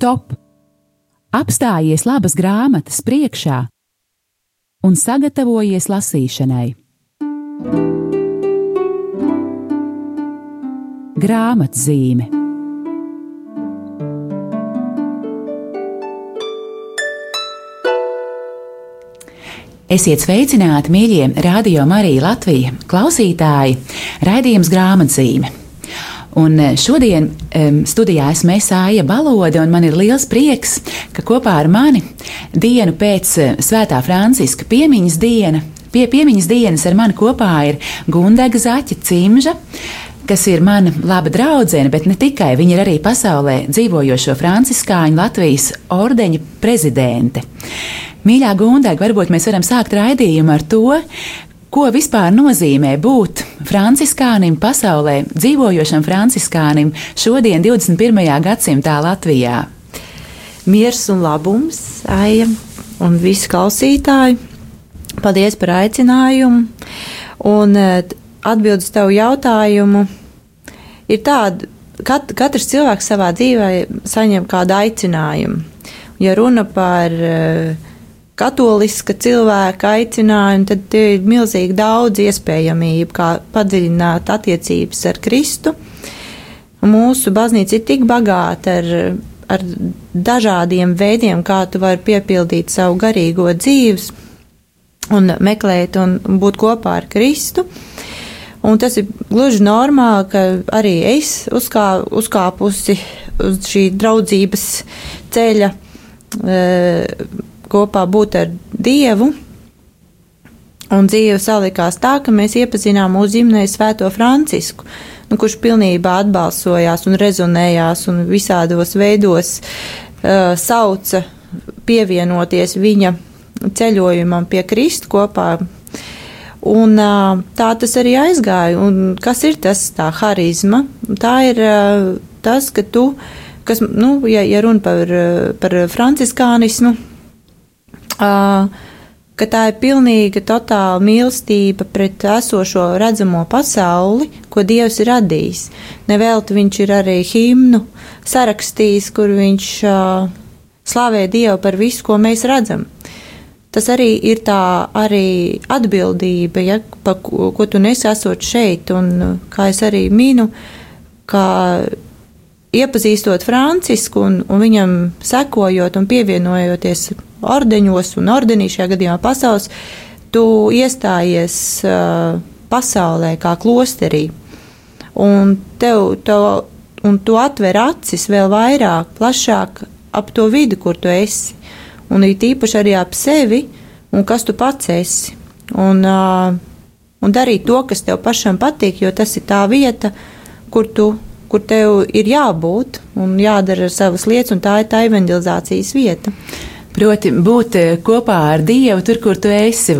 stop! Apstājies labas grāmatas priekšā un sagatavojies lasīšanai. Grāmatzīme Esiet sveicināti, mīļie radio Marija Latvija klausītāji, raidījums grāmatzīme. Un eh, šodien um, studijā esmu Mēsāja Balode, un man ir liels prieks, ka kopā ar mani dienu pēc uh, Svētā Franciska piemiņas diena, pie piemiņas dienas ar mani kopā ir Gundega Zaķa Cimža kas ir mana laba draudzene, bet ne tikai. Viņa ir arī pasaulē dzīvojošo franciskāņu Latvijas ordeņa prezidente. Mīļā Gundega, varbūt mēs varam sākt raidījumu ar to, Ko vispār nozīmē būt franciskānim pasaulē, dzīvojošam franciskānim šodien, 21. gadsimtā Latvijā? Miers un labums, Aija un visi klausītāji. Paldies par aicinājumu. Un eh, atbildes tavu jautājumu ir tāda, kat, katrs cilvēks savā dzīvē saņem kādu aicinājumu. Ja runa par uh, katoliska cilvēka aicinājumu, tad ir milzīgi daudz iespējamību, kā padziļināt attiecības ar Kristu. Mūsu baznīca ir tik bagāta ar, ar dažādiem veidiem, kā tu vari piepildīt savu garīgo dzīves un meklēt un būt kopā ar Kristu. Un tas ir gluži normāli, ka arī es uzkā, uzkāpusi uz šī draudzības ceļa. E, kopā būt ar Dievu. Un dzīve salikās tā, ka mēs iepazinām mūsu ģimenei Svēto Francisku, nu, kurš pilnībā atbalsojās un rezonējās un visādos veidos uh, sauca pievienoties viņa ceļojumam pie Kristu kopā. Un uh, tā tas arī aizgāja. Un kas ir tas tā harizma? Tā ir uh, tas, ka tu, kas, nu, ja, ja runa par, par franciskānismu, ka tā ir pilnīga, totāla mīlestība pret esošo redzamo pasauli, ko Dievs ir radījis. Nevelti viņš ir arī himnu sarakstījis, kur viņš uh, slavē Dievu par visu, ko mēs redzam. Tas arī ir tā arī atbildība, ja, pa, ko, ko tu nesasot šeit, un kā es arī minu, ka iepazīstot Francisku un, un viņam sekojot un pievienojoties ordeņos un ordenī šajā gadījumā pasaules, tu iestājies uh, pasaulē kā klosterī. Un tev, tev, un tu atver acis vēl vairāk, plašāk ap to vidi, kur tu esi. Un it īpaši arī ap sevi un kas tu pats esi. Un, uh, un darīt to, kas tev pašam patīk, jo tas ir tā vieta, kur tu kur tev ir jābūt un jādara savas lietas, un tā ir tā evanģelizācijas vieta. Proti, būt eh, kopā ar Dievu tur, kur tu esi?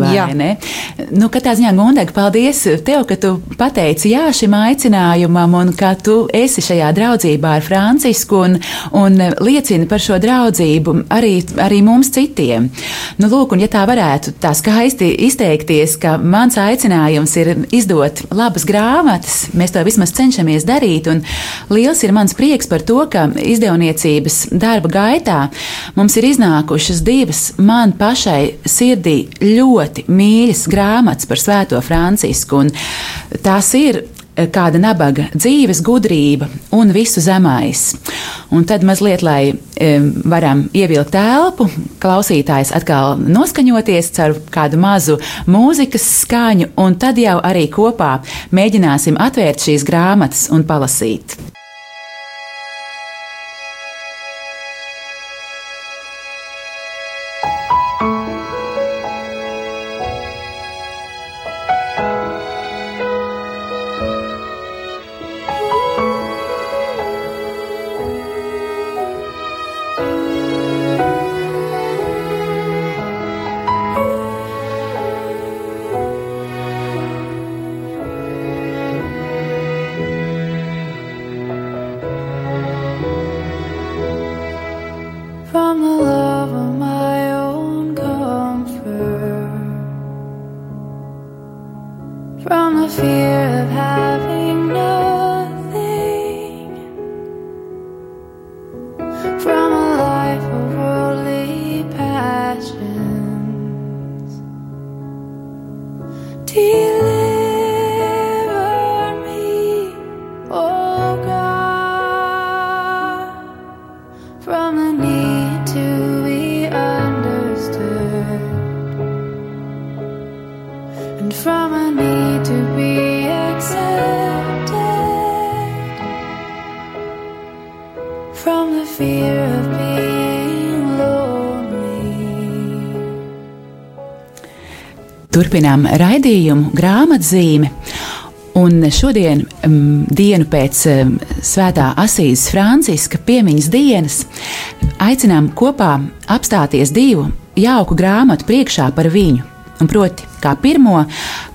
Nu, katrā ziņā, Gundega, paldies tev, ka tu pateici jā šim aicinājumam un ka tu esi šajā draudzībā ar Francisku un, un liecini par šo draudzību arī, arī mums citiem. Nu, lūk, un ja tā varētu tā skaisti izteikties, ka mans aicinājums ir izdot labas grāmatas, mēs to vismaz cenšamies darīt, un liels ir mans prieks par to, ka izdevniecības darba gaitā mums ir iznākuši iznākušas divas man pašai sirdī ļoti mīļas grāmatas par Svēto Francisku. Tās ir eh, kāda nabaga dzīves gudrība un visu zemais. Un tad mazliet, lai um, varam ievilkt telpu, klausītājs atkal noskaņoties ar kādu mazu mūzikas skaņu, un tad jau arī kopā mēģināsim atvērt šīs grāmatas un palasīt. Turpinām raidījumu grāmatzīmi. Un šodien, um, dienu pēc um, Svētā Asīzes Franciska piemiņas dienas, aicinām kopā apstāties divu jauku grāmatu priekšā par viņu. Un proti, kā pirmo,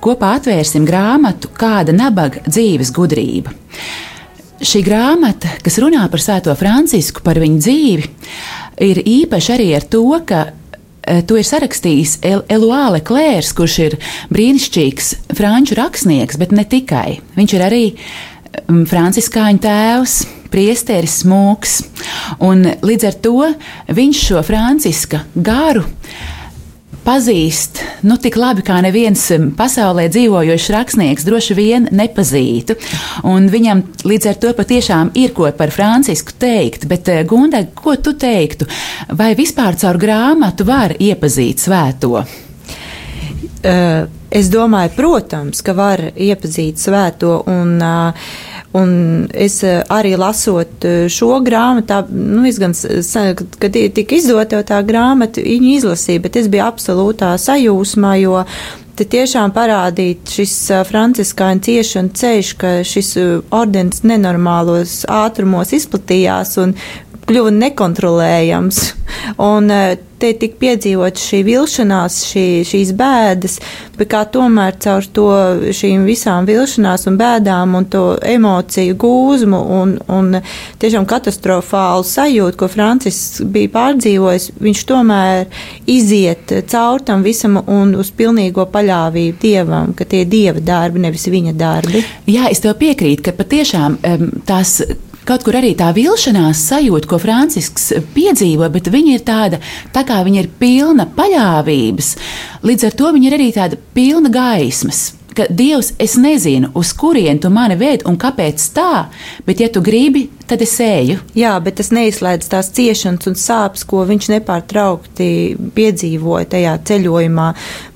kopā atvērsim grāmatu Kāda nabaga dzīves gudrība. Šī grāmata, kas runā par Svēto Francisku, par viņa dzīvi, ir īpaša arī ar to, ka to ir sarakstījis Eluāle Klērs, kurš ir brīnišķīgs franču rakstnieks, bet ne tikai. Viņš ir arī franciskāņu tēvs, priesteris, mūks, un līdz ar to viņš šo franciska garu pazīst nu, tik labi, kā neviens um, pasaulē dzīvojošs rakstnieks droši vien nepazītu. Un viņam līdz ar to patiešām ir ko par Francisku teikt. Bet, uh, Gunda, ko tu teiktu? Vai vispār caur grāmatu var iepazīt svēto? Uh, es domāju, protams, ka var iepazīt svēto un uh, Un es eh, arī lasot eh, šo grāmatu, nu, es gan, kad tika izdota tā grāmata, viņu izlasīju, bet es biju absolūtā sajūsmā, jo te tiešām parādīt šis eh, franciskāņu ciešana ceļš, ka šis ordens nenormālos ātrumos izplatījās un kļuva nekontrolējams. Un te tika piedzīvot šī vilšanās, šī, šīs bēdas, bet kā tomēr caur to šīm visām vilšanās un bēdām un to emociju gūzmu un, un tiešām katastrofālu sajūtu, ko Francis bija pārdzīvojis, viņš tomēr iziet caur tam visam un uz pilnīgo paļāvību Dievam, ka tie ir Dieva darbi, nevis viņa darbi. Jā, es tev piekrītu, ka patiešām tās kaut kur arī tā vilšanās sajūta, ko Francisks piedzīvo, bet viņa ir tāda, tā kā viņa ir pilna paļāvības, līdz ar to viņa ir arī tāda pilna gaismas ka Dievs, es nezinu, uz kurien tu mani ved un kāpēc tā, bet ja tu gribi, tad es eju. Jā, bet tas neizslēdz tās ciešanas un sāpes, ko viņš nepārtraukti piedzīvoja tajā ceļojumā,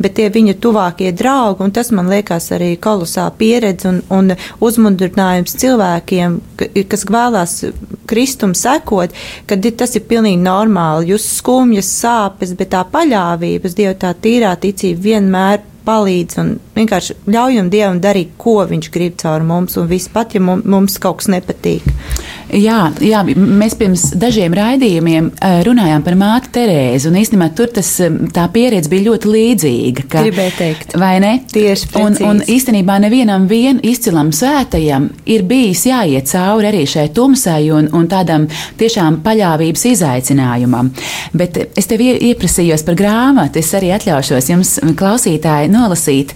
bet tie viņa tuvākie draugi, un tas man liekas arī kolosāla pieredze un, un uzmundrinājums cilvēkiem, kas vēlās kristum sekot, ka tas ir pilnīgi normāli. Jūs skumjas, sāpes, bet tā paļāvības, Dieva tā tīrā ticība vienmēr palīdz un vienkārši ļaujam Dievam darīt, ko Viņš grib caur mums, un viss pat, ja mums kaut kas nepatīk. Jā, jā, mēs pirms dažiem raidījumiem eh, runājām par māti Terēzi, un īstenībā tur tas, eh, tā pieredze bija ļoti līdzīga. Ka, Gribēju teikt. Vai ne? Tieši un, un īstenībā nevienam vien izcilam svētajam ir bijis jāiet cauri arī šai tumsai un, un tādam tiešām paļāvības izaicinājumam. Bet es tev ieprasījos par grāmatu, es arī atļaušos jums, klausītāji, nolasīt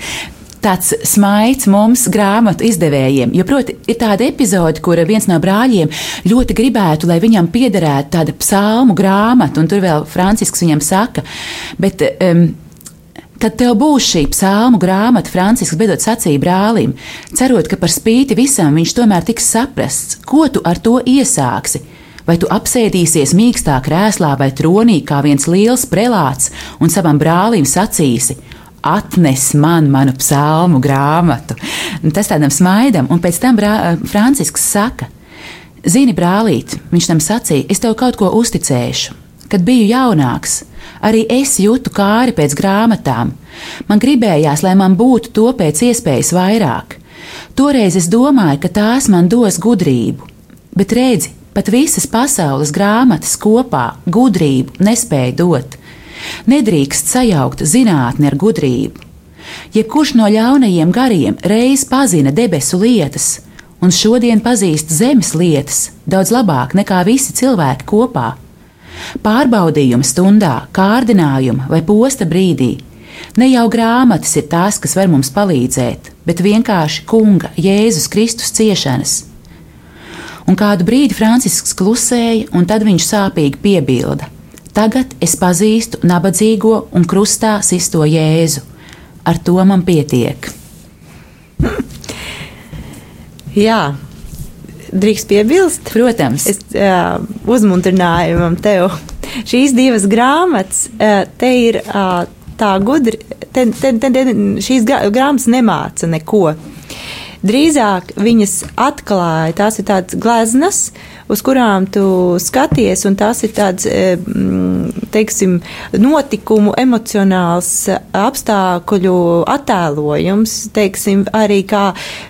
tāds smaids mums, grāmatu izdevējiem. Jo, proti, ir tāda epizode, kur viens no brāļiem ļoti gribētu, lai viņam piederētu tāda psalmu grāmata, un tur vēl Francisks viņam saka, bet. Um, Tad tev būs šī psalmu grāmata, Francisks bedot sacīja brālim, cerot, ka par spīti visam viņš tomēr tiks saprasts, ko tu ar to iesāksi. Vai tu apsēdīsies mīkstā krēslā vai tronī kā viens liels prelāts un savam brālim sacīsi: atnes man manu psalmu grāmatu. Tas tādam smaidam, un pēc tam brā, Francisks saka, Zini, brālīt, viņš tam sacīja, es tev kaut ko uzticēšu. Kad biju jaunāks, arī es jūtu kāri pēc grāmatām. Man gribējās, lai man būtu to pēc iespējas vairāk. Toreiz es domāju, ka tās man dos gudrību, bet redzi, pat visas pasaules grāmatas kopā gudrību nespēja dot. Nedrīkst sajaukt zinātni ar gudrību. Jebkurš no ļaunajiem gariem reiz pazina debesu lietas, un šodien pazīst zemes lietas daudz labāk nekā visi cilvēki kopā. Pārbaudījuma stundā, kārdinājuma vai posta brīdī ne jau grāmatas ir tās, kas var mums palīdzēt, bet vienkārši Kunga Jēzus Kristus ciešanas. Un kādu brīdi Francisks klusēja, un tad viņš sāpīgi piebilda: Tagad es pazīstu nabadzīgo un krustā sisto Jēzu. Ar to man pietiek. Jā, drīkst piebilst. Protams, es uh, uzmundrinājumam tev. Šīs divas grāmatas, uh, te ir uh, tā gudri, te, te, te, te, šīs grāmatas nemāca neko. Drīzāk viņas atklāja, tās ir tādas gleznas, uz kurām tu skaties, un tās ir tāds, e, teiksim, notikumu emocionāls apstākļu attēlojums, teiksim, arī kā,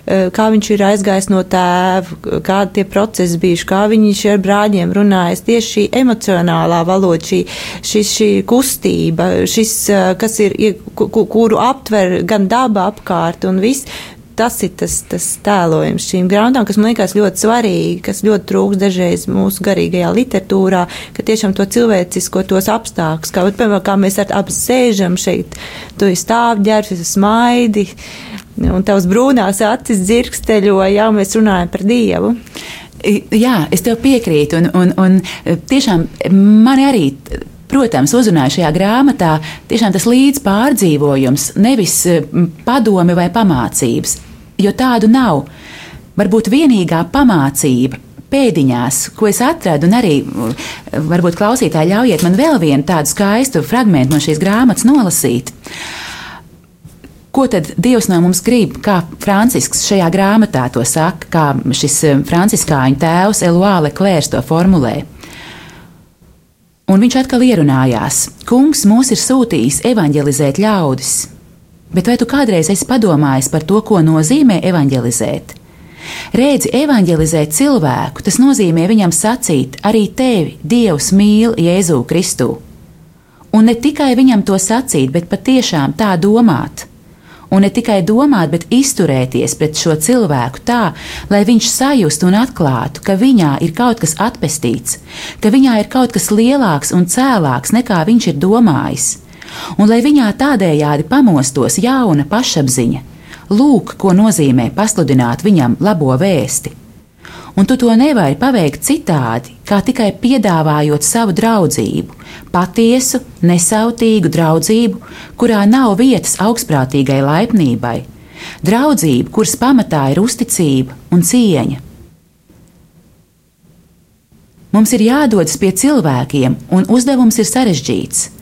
e, kā viņš ir aizgājis no tēva, kādi tie procesi bijuši, kā viņš ar brāļiem runājas, tieši šī emocionālā valoda, šī, šis, šī kustība, šis, kas ir, kuru aptver gan daba apkārt un viss, tas ir tas, tas tēlojums šīm grāmatām, kas man liekas ļoti svarīgi, kas ļoti trūks dažreiz mūsu garīgajā literatūrā, ka tiešām to cilvēcisko tos apstākļus, kā, piemēram, kā mēs ar ap sēžam šeit, tu ir stāvģērbs, smaidi, un tavs brūnās acis dzirksteļo, jau mēs runājam par Dievu. Jā, es tev piekrītu, un, un, un tiešām mani arī Protams, uzrunāja šajā grāmatā tiešām tas līdzpārdzīvojums, nevis padomi vai pamācības jo tādu nav. Varbūt vienīgā pamācība pēdiņās, ko es atradu, un arī varbūt klausītāji ļaujiet man vēl vienu tādu skaistu fragment no šīs grāmatas nolasīt. Ko tad Dievs no mums grib, kā Francisks šajā grāmatā to saka, kā šis franciskāņu tēvs Eluāle Klērs to formulē? Un viņš atkal ierunājās: Kungs mūs ir sūtījis evanģelizēt ļaudis, Bet vai tu kādreiz esi padomājis par to, ko nozīmē evanģelizēt? Redzi, evanģelizēt cilvēku, tas nozīmē viņam sacīt, arī tevi Dievs mīl Jēzu Kristu. Un ne tikai viņam to sacīt, bet patiešām tā domāt. Un ne tikai domāt, bet izturēties pret šo cilvēku tā, lai viņš sajustu un atklātu, ka viņā ir kaut kas atpestīts, ka viņā ir kaut kas lielāks un cēlāks nekā viņš ir domājis un lai viņā tādējādi pamostos jauna pašapziņa. Lūk, ko nozīmē pasludināt viņam labo vēsti. Un tu to nevari paveikt citādi, kā tikai piedāvājot savu draudzību, patiesu, nesautīgu draudzību, kurā nav vietas augstprātīgai laipnībai, draudzību, kuras pamatā ir uzticība un cieņa. Mums ir jādodas pie cilvēkiem, un uzdevums ir sarežģīts.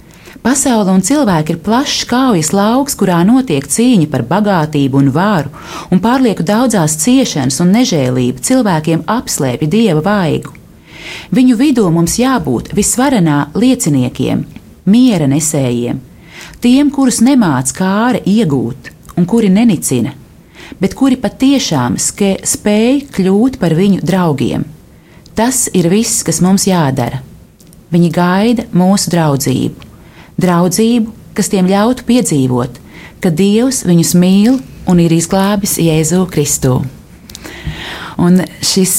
Pasaule un cilvēki ir plašs kaujas lauks, kurā notiek cīņa par bagātību un varu, un pārlieku daudzās ciešanas un nežēlība cilvēkiem apslēpj dieva vaigu. Viņu vidū mums jābūt visvarenā lieciniekiem, miera nesējiem, tiem, kurus nemāc kāra iegūt un kuri nenicina, bet kuri patiešām spēj kļūt par viņu draugiem. Tas ir viss, kas mums jādara. Viņi gaida mūsu draudzību draudzību, kas tiem ļautu piedzīvot, ka Dievs viņus mīl un ir izglābis Jēzu Kristu. Un šis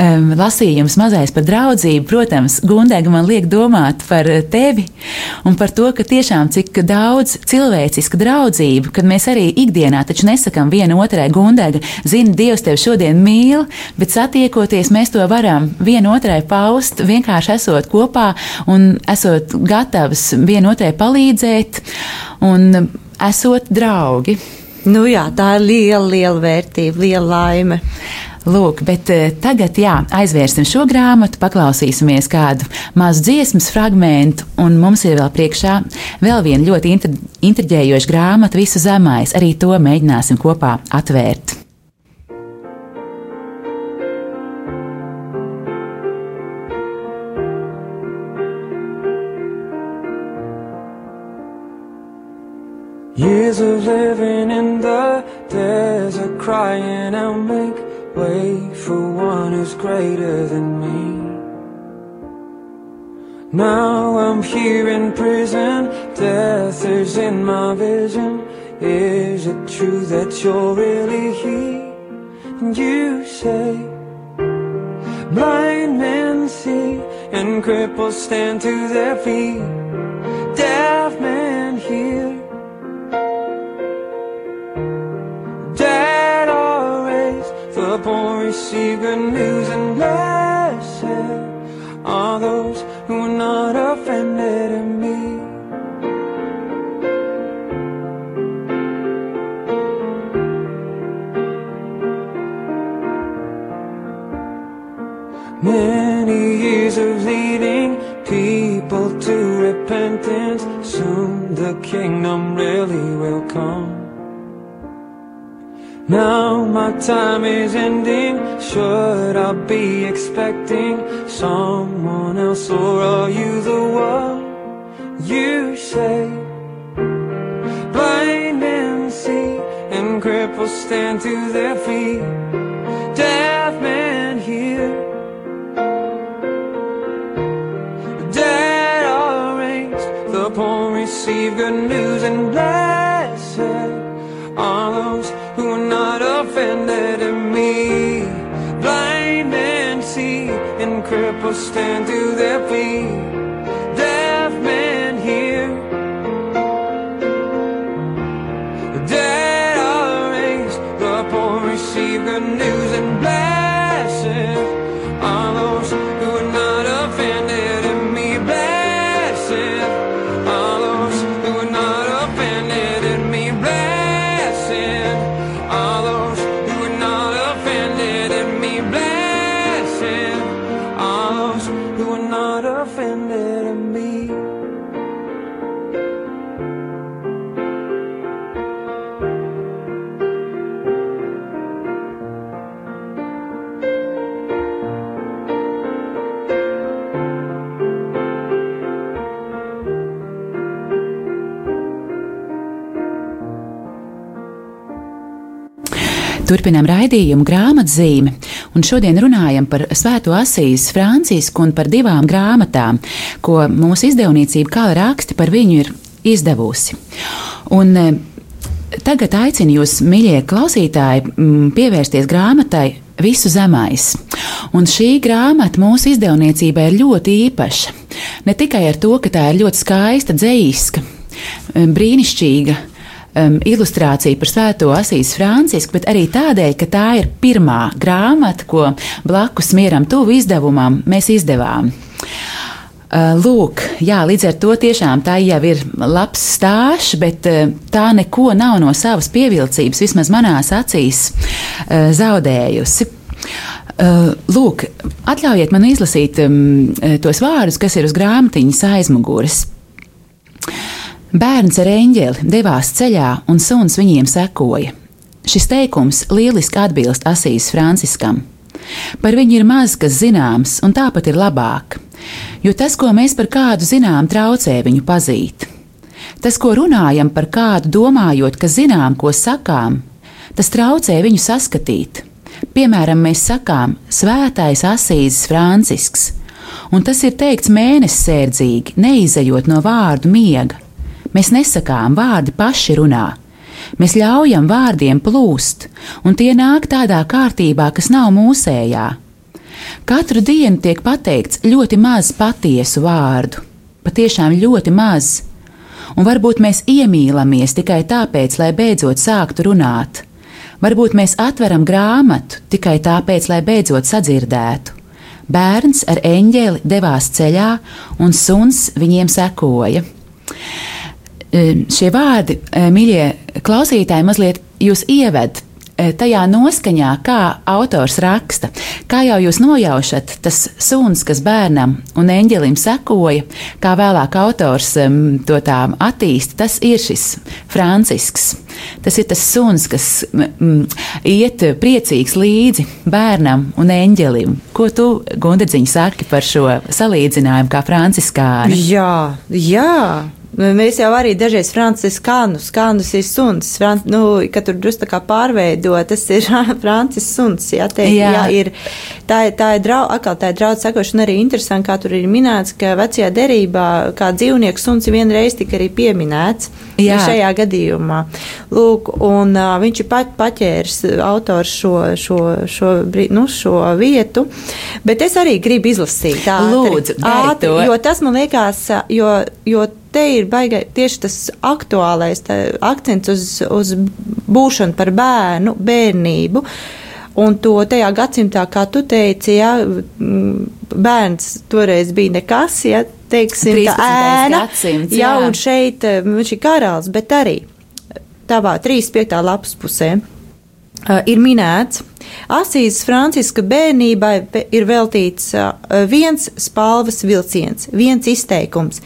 um, lasījums mazais par draudzību, protams, Gundēga man liek domāt par tevi un par to, ka tiešām cik daudz cilvēciska draudzība, kad mēs arī ikdienā taču nesakam viena otrai Gundēga, zini, Dievs tevi šodien mīl, bet satiekoties mēs to varam viena otrai paust, vienkārši esot kopā un esot gatavs viena otrai palīdzēt un esot draugi. Nu jā, tā ir liela, liela vērtība, liela laime. Lūk, bet eh, tagad jā, aizvērsim šo grāmatu, paklausīsimies kādu mazu dziesmas fragment, un mums ir vēl priekšā vēl viena ļoti intriģējoša grāmata, Visu zemais. Arī to mēģināsim kopā atvērt. Years of living in the desert, crying out, make Wait for one who's greater than me. Now I'm here in prison, death is in my vision. Is it true that you're really here? And you say, blind men see, and cripples stand to their feet. Receive good news and blessed are those who are not offended in me. Many years of leading people to repentance, soon the kingdom really will come. Now my time is ending. Should I be expecting someone else, or are you the one you say? Blind and see, and cripples stand to their feet. Stand to their feet. Turpinām raidījumu grāmatzīmi, un šodien runājam par Svēto Asīs Francisku un par divām grāmatām, ko mūsu izdevniecība kā raksti par viņu ir izdevusi. Un, eh, Tagad aicinu jūs, mīļie klausītāji, pievērsties grāmatai Visu zemais. Un šī grāmata mūsu izdevniecībai ir ļoti īpaša. Ne tikai ar to, ka tā ir ļoti skaista, dzīska, brīnišķīga um, ilustrācija par Svēto Asīs Francisku, bet arī tādēļ, ka tā ir pirmā grāmata, ko blakus mieram tuvu izdevumam mēs izdevām. Uh, Lūk, jā, līdz ar to tiešām tā jau ir labs stāsts, bet uh, tā neko nav no savas pievilcības, vismaz manās acīs, uh, zaudējusi. Lūk, atļaujiet man izlasīt um, tos vārdus, kas ir uz grāmatiņas aizmugures. Bērns ar eņģeli devās ceļā, un suns viņiem sekoja. Šis teikums lieliski atbilst Asīs Franciskam. Par viņu ir maz kas zināms, un tāpat ir labāk, jo tas, ko mēs par kādu zinām, traucē viņu pazīt. Tas, ko runājam par kādu, domājot, ka zinām, ko sakām, tas traucē viņu saskatīt. Piemēram, mēs sakām, Svētais Asīzes Francisks, un tas ir teikts mēnesisērdzīgi, neizejot no vārdu miega. Mēs nesakām, vārdi paši runā. Mēs ļaujam vārdiem plūst, un tie nāk tādā kārtībā, kas nav mūsējā. Katru dienu tiek pateikts ļoti maz patiesu vārdu, patiešām ļoti maz, un varbūt mēs iemīlamies tikai tāpēc, lai beidzot sāktu runāt. Varbūt mēs atveram grāmatu tikai tāpēc, lai beidzot sadzirdētu. Bērns ar eņģeli devās ceļā, un suns viņiem sekoja. Šie vārdi, mīļie klausītāji, mazliet jūs ieved tajā noskaņā, kā autors raksta. Kā jau jūs nojaušat, tas suns, kas bērnam un eņģelim sekoja, kā vēlāk autors to tā attīsta, tas ir šis Francisks. Tas ir tas suns, kas mm, iet priecīgs līdzi bērnam un eņģelim. Ko tu, Gundedziņ, saki par šo salīdzinājumu kā franciskāni? Jā, jā. Mēs jau arī dažreiz franciskānus, skānus ir suns, fran, nu, kad tur drusku tā kā pārveido, tas ir francis suns, jā, te, jā. jā ir, tā, tā ir draudz, atkal tā ir draudz sakošana arī interesanti, kā tur ir minēts, ka vecajā derībā kā dzīvnieks suns vienreiz tika arī pieminēts jā. šajā gadījumā. Lūk, un uh, viņš ir pat paķēris autors šo, šo, šo, nu, šo vietu, bet es arī gribu izlasīt tā. Lūdzu, ātri, jo tas man liekas, jo, jo te ir baigai tieši tas aktuālais tā, akcents uz, uz būšanu par bērnu, bērnību. Un to tajā gadsimtā, kā tu teici, ja, bērns toreiz bija nekas, ja, teiksim, tā ēna. Gadsimts, jā, un šeit viņš ir karalis, bet arī tavā 35. lapas pusē uh, ir minēts, Asīzes Franciska bērnībai ir veltīts uh, viens spalvas vilciens, viens izteikums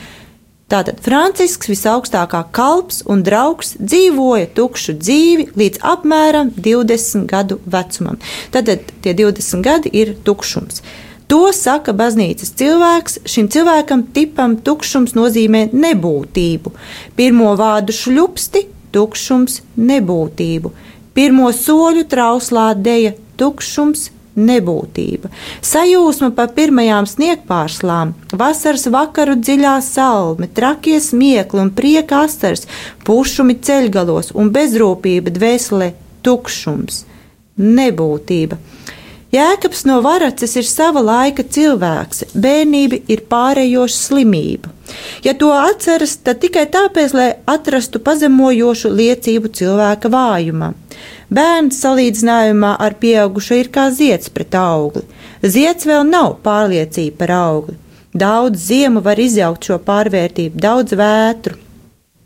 Tātad Francisks visaugstākā kalps un draugs dzīvoja tukšu dzīvi līdz apmēram 20 gadu vecumam. Tātad tie 20 gadi ir tukšums. To saka baznīcas cilvēks. Šim cilvēkam tipam tukšums nozīmē nebūtību. Pirmo vārdu šļupsti, tukšums, nebūtību. Pirmo soļu trauslā deja, tukšums, nebūtība. Sajūsma par pirmajām sniegpārslām, vasaras vakaru dziļā salme, trakie smiekli un prieka astars, pušumi ceļgalos un bezrūpība dvēselē, tukšums, nebūtība. Jēkabs no Varaces ir sava laika cilvēks, bērnība ir pārējoša slimība. Ja to atceras, tad tikai tāpēc, lai atrastu pazemojošu liecību cilvēka vājumam. Bērns salīdzinājumā ar pieaugušo ir kā zieds pret augli. Zieds vēl nav pārliecība par augli. Daudz ziemu var izjaukt šo pārvērtību, daudz vētru.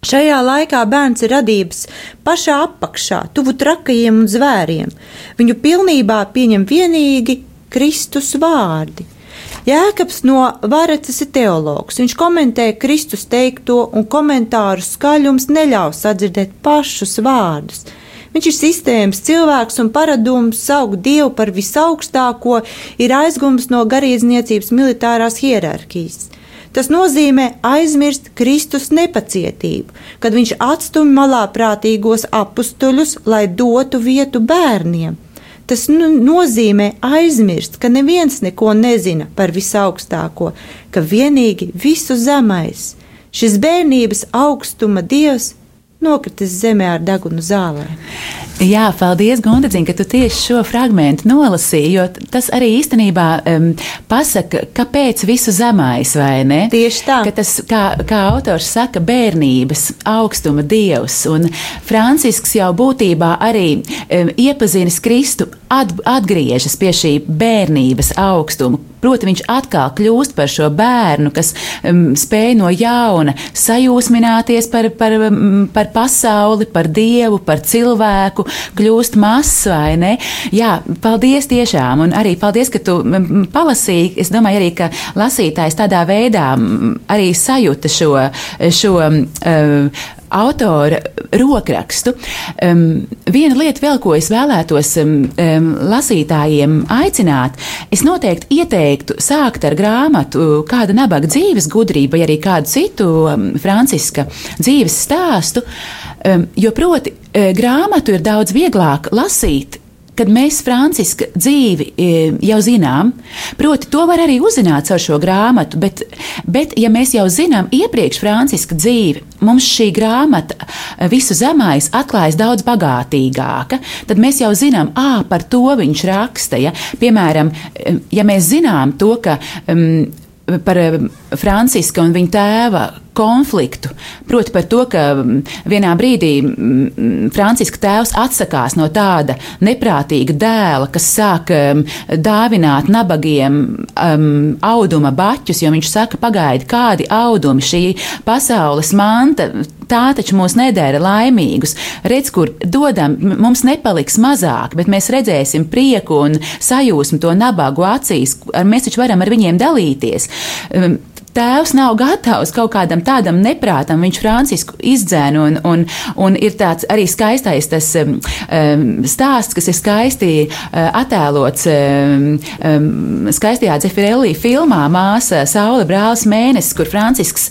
Šajā laikā bērns ir radības pašā apakšā, tuvu trakajiem un zvēriem. Viņu pilnībā pieņem vienīgi Kristus vārdi. Jēkabs no Vareces ir teologs. Viņš komentē Kristus teikto, un komentāru skaļums neļauj sadzirdēt pašus vārdus. Viņš ir sistēmas cilvēks un paradums saukt Dievu par visaugstāko, ir aizgums no garīdzniecības militārās hierarhijas. Tas nozīmē aizmirst Kristus nepacietību, kad viņš atstumj malā prātīgos apstuļus, lai dotu vietu bērniem. Tas nu, nozīmē aizmirst, ka neviens neko nezina par visaugstāko, ka vienīgi visu zemais, šis bērnības augstuma dievs nokritis zemē ar degunu zālē. Jā, paldies, Gondadziņ, ka tu tieši šo fragment nolasīji, jo tas arī īstenībā um, pasaka, kāpēc visu zemais, vai ne? Tieši tā. Ka tas, kā, kā autors saka, bērnības augstuma dievs, un Francisks jau būtībā arī um, iepazinis Kristu, atgriežas pie šī bērnības augstuma, Proti, viņš atkal kļūst par šo bērnu, kas um, spēj no jauna sajūsmināties par, par, um, par pasauli, par dievu, par cilvēku, kļūst mazs vai ne. Jā, paldies tiešām, un arī paldies, ka tu um, palasīji. Es domāju, arī, ka lasītājs tādā veidā um, arī sajūta šo, šo uh, autora rokrakstu. Um, viena lieta vēl, ko es vēlētos um, um, lasītājiem aicināt, es noteikti ieteiktu sākt ar grāmatu kāda nabaga dzīves gudrība, vai arī kādu citu um, Franciska dzīves stāstu, um, jo proti uh, grāmatu ir daudz vieglāk lasīt kad mēs Franciska dzīvi e, jau zinām, proti, to var arī uzzināt caur šo grāmatu, bet, bet ja mēs jau zinām iepriekš Franciska dzīvi, mums šī grāmata e, visu zemais atklājas daudz bagātīgāka, tad mēs jau zinām, ā, par to viņš raksta. Ja? Piemēram, e, ja mēs zinām to, ka um, par Franciska un viņa tēva konfliktu. Proti par to, ka mm, vienā brīdī mm, Franciska tēvs atsakās no tāda neprātīga dēla, kas sāk um, dāvināt nabagiem um, auduma baķus, jo viņš saka, pagaidi, kādi audumi šī pasaules manta. Tā taču mūs nedara laimīgus. Redz, kur dodam, mums nepaliks mazāk, bet mēs redzēsim prieku un sajūsmu to nabagu acīs. Mēs taču varam ar viņiem dalīties. Tēvs nav gatavs kaut kādam tādam neprātam. Viņš Francisku izdzēna, un, un, un ir tāds arī skaistais tas um, um stāsts, kas ir skaisti uh, attēlots um, um, skaistajā Dzefirelī filmā Māsa Saule brālis mēnesis, kur Francisks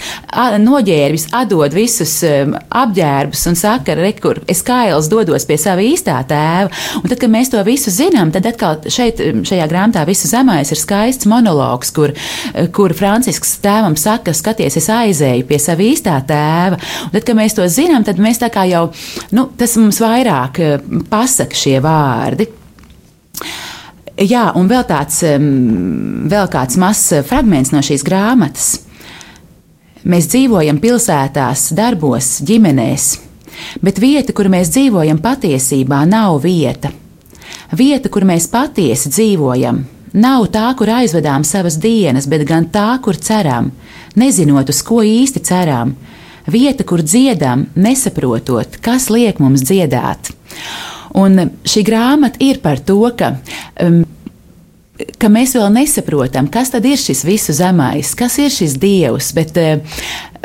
noģērbis, atdod visus um, apģērbus un saka, rekur, es kails dodos pie sava īstā tēva. Un tad, kad mēs to visu zinām, tad atkal šeit, um, šajā grāmatā visu zemais ir skaists monologs, kur, uh, kur Francisks tēvam saka, skaties, es aizēju pie sava īstā tēva. Un tad, kad mēs to zinām, tad mēs tā kā jau, nu, tas mums vairāk eh, pasaka šie vārdi. Jā, un vēl tāds, vēl kāds mazs fragments no šīs grāmatas. Mēs dzīvojam pilsētās, darbos, ģimenēs, bet vieta, kur mēs dzīvojam, patiesībā nav vieta. Vieta, kur mēs patiesi dzīvojam, Nav tā, kur aizvedām savas dienas, bet gan tā, kur ceram, nezinot, uz ko īsti ceram. Vieta, kur dziedam, nesaprotot, kas liek mums dziedāt. Un šī grāmata ir par to, ka um, ka mēs vēl nesaprotam, kas tad ir šis visu zemais, kas ir šis dievs. Bet uh,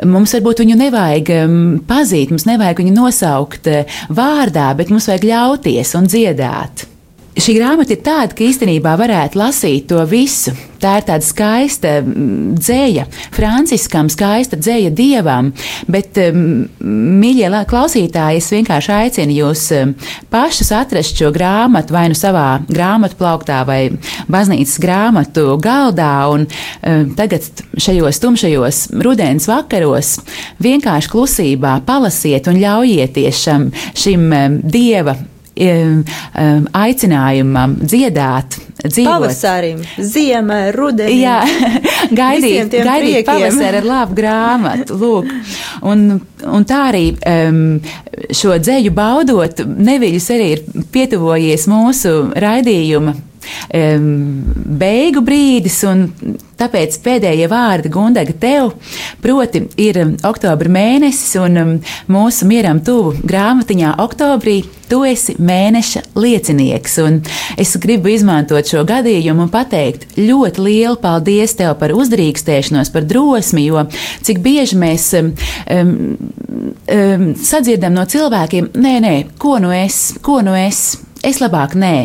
mums varbūt viņu nevajag um, pazīt, mums nevajag viņu nosaukt uh, vārdā, bet mums vajag ļauties un dziedāt. Šī grāmata ir tāda, ka īstenībā varētu lasīt to visu. Tā ir tāda skaista dzēja, Franciskam, skaista dzēja dievam, bet, mīļie klausītāji, es vienkārši aicinu jūs pašus atrast šo grāmatu vai nu savā grāmatu plauktā vai baznīcas grāmatu galdā un tagad šajos tumšajos rudens vakaros vienkārši klusībā palasiet un ļaujieties šam, šim dieva aicinājumam dziedāt, dzīvot. Pavasarim, ziemai, rudenī. Jā, gaidīt, gaidīt pavasari ar labu grāmatu. Lūk. Un, un tā arī um, šo dzēju baudot, neviļus arī ir pietuvojies mūsu raidījuma beigu brīdis, un tāpēc pēdējie vārdi Gundaga tev, proti, ir oktobra mēnesis, un mūsu mieram tuvu grāmatiņā oktobrī tu esi mēneša liecinieks, un es gribu izmantot šo gadījumu un pateikt ļoti lielu paldies tev par uzdrīkstēšanos, par drosmi, jo cik bieži mēs um, um, sadzirdam no cilvēkiem, nē, nē, ko nu es, ko nu es, es labāk nē.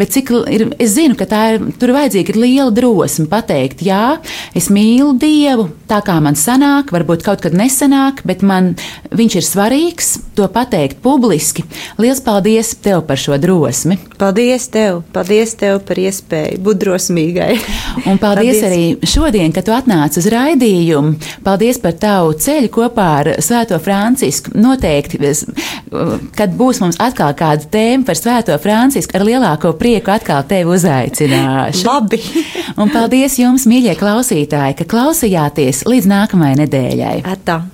Bet cik ir, es zinu, ka tā ir, tur vajadzīga ir liela drosme pateikt, jā, es mīlu Dievu, tā kā man sanāk, varbūt kaut kad nesanāk, bet man viņš ir svarīgs, to pateikt publiski. Liels paldies tev par šo drosmi. Paldies tev, paldies tev par iespēju būt drosmīgai. Un paldies, paldies. arī šodien, kad tu atnāc uz raidījumu. Paldies par tavu ceļu kopā ar Svēto Francisku. Noteikti, kad būs mums atkal kāda tēma par Svēto Francisku, ar lielāku lielāko prieku atkal tevi uzaicināšu. Labi! un paldies jums, mīļie klausītāji, ka klausījāties līdz nākamajai nedēļai. Atā.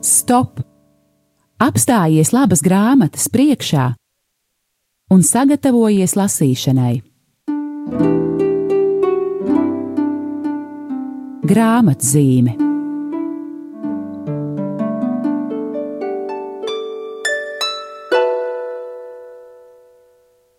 Stop! Apstājies labas grāmatas priekšā un sagatavojies lasīšanai. Grāmatzīme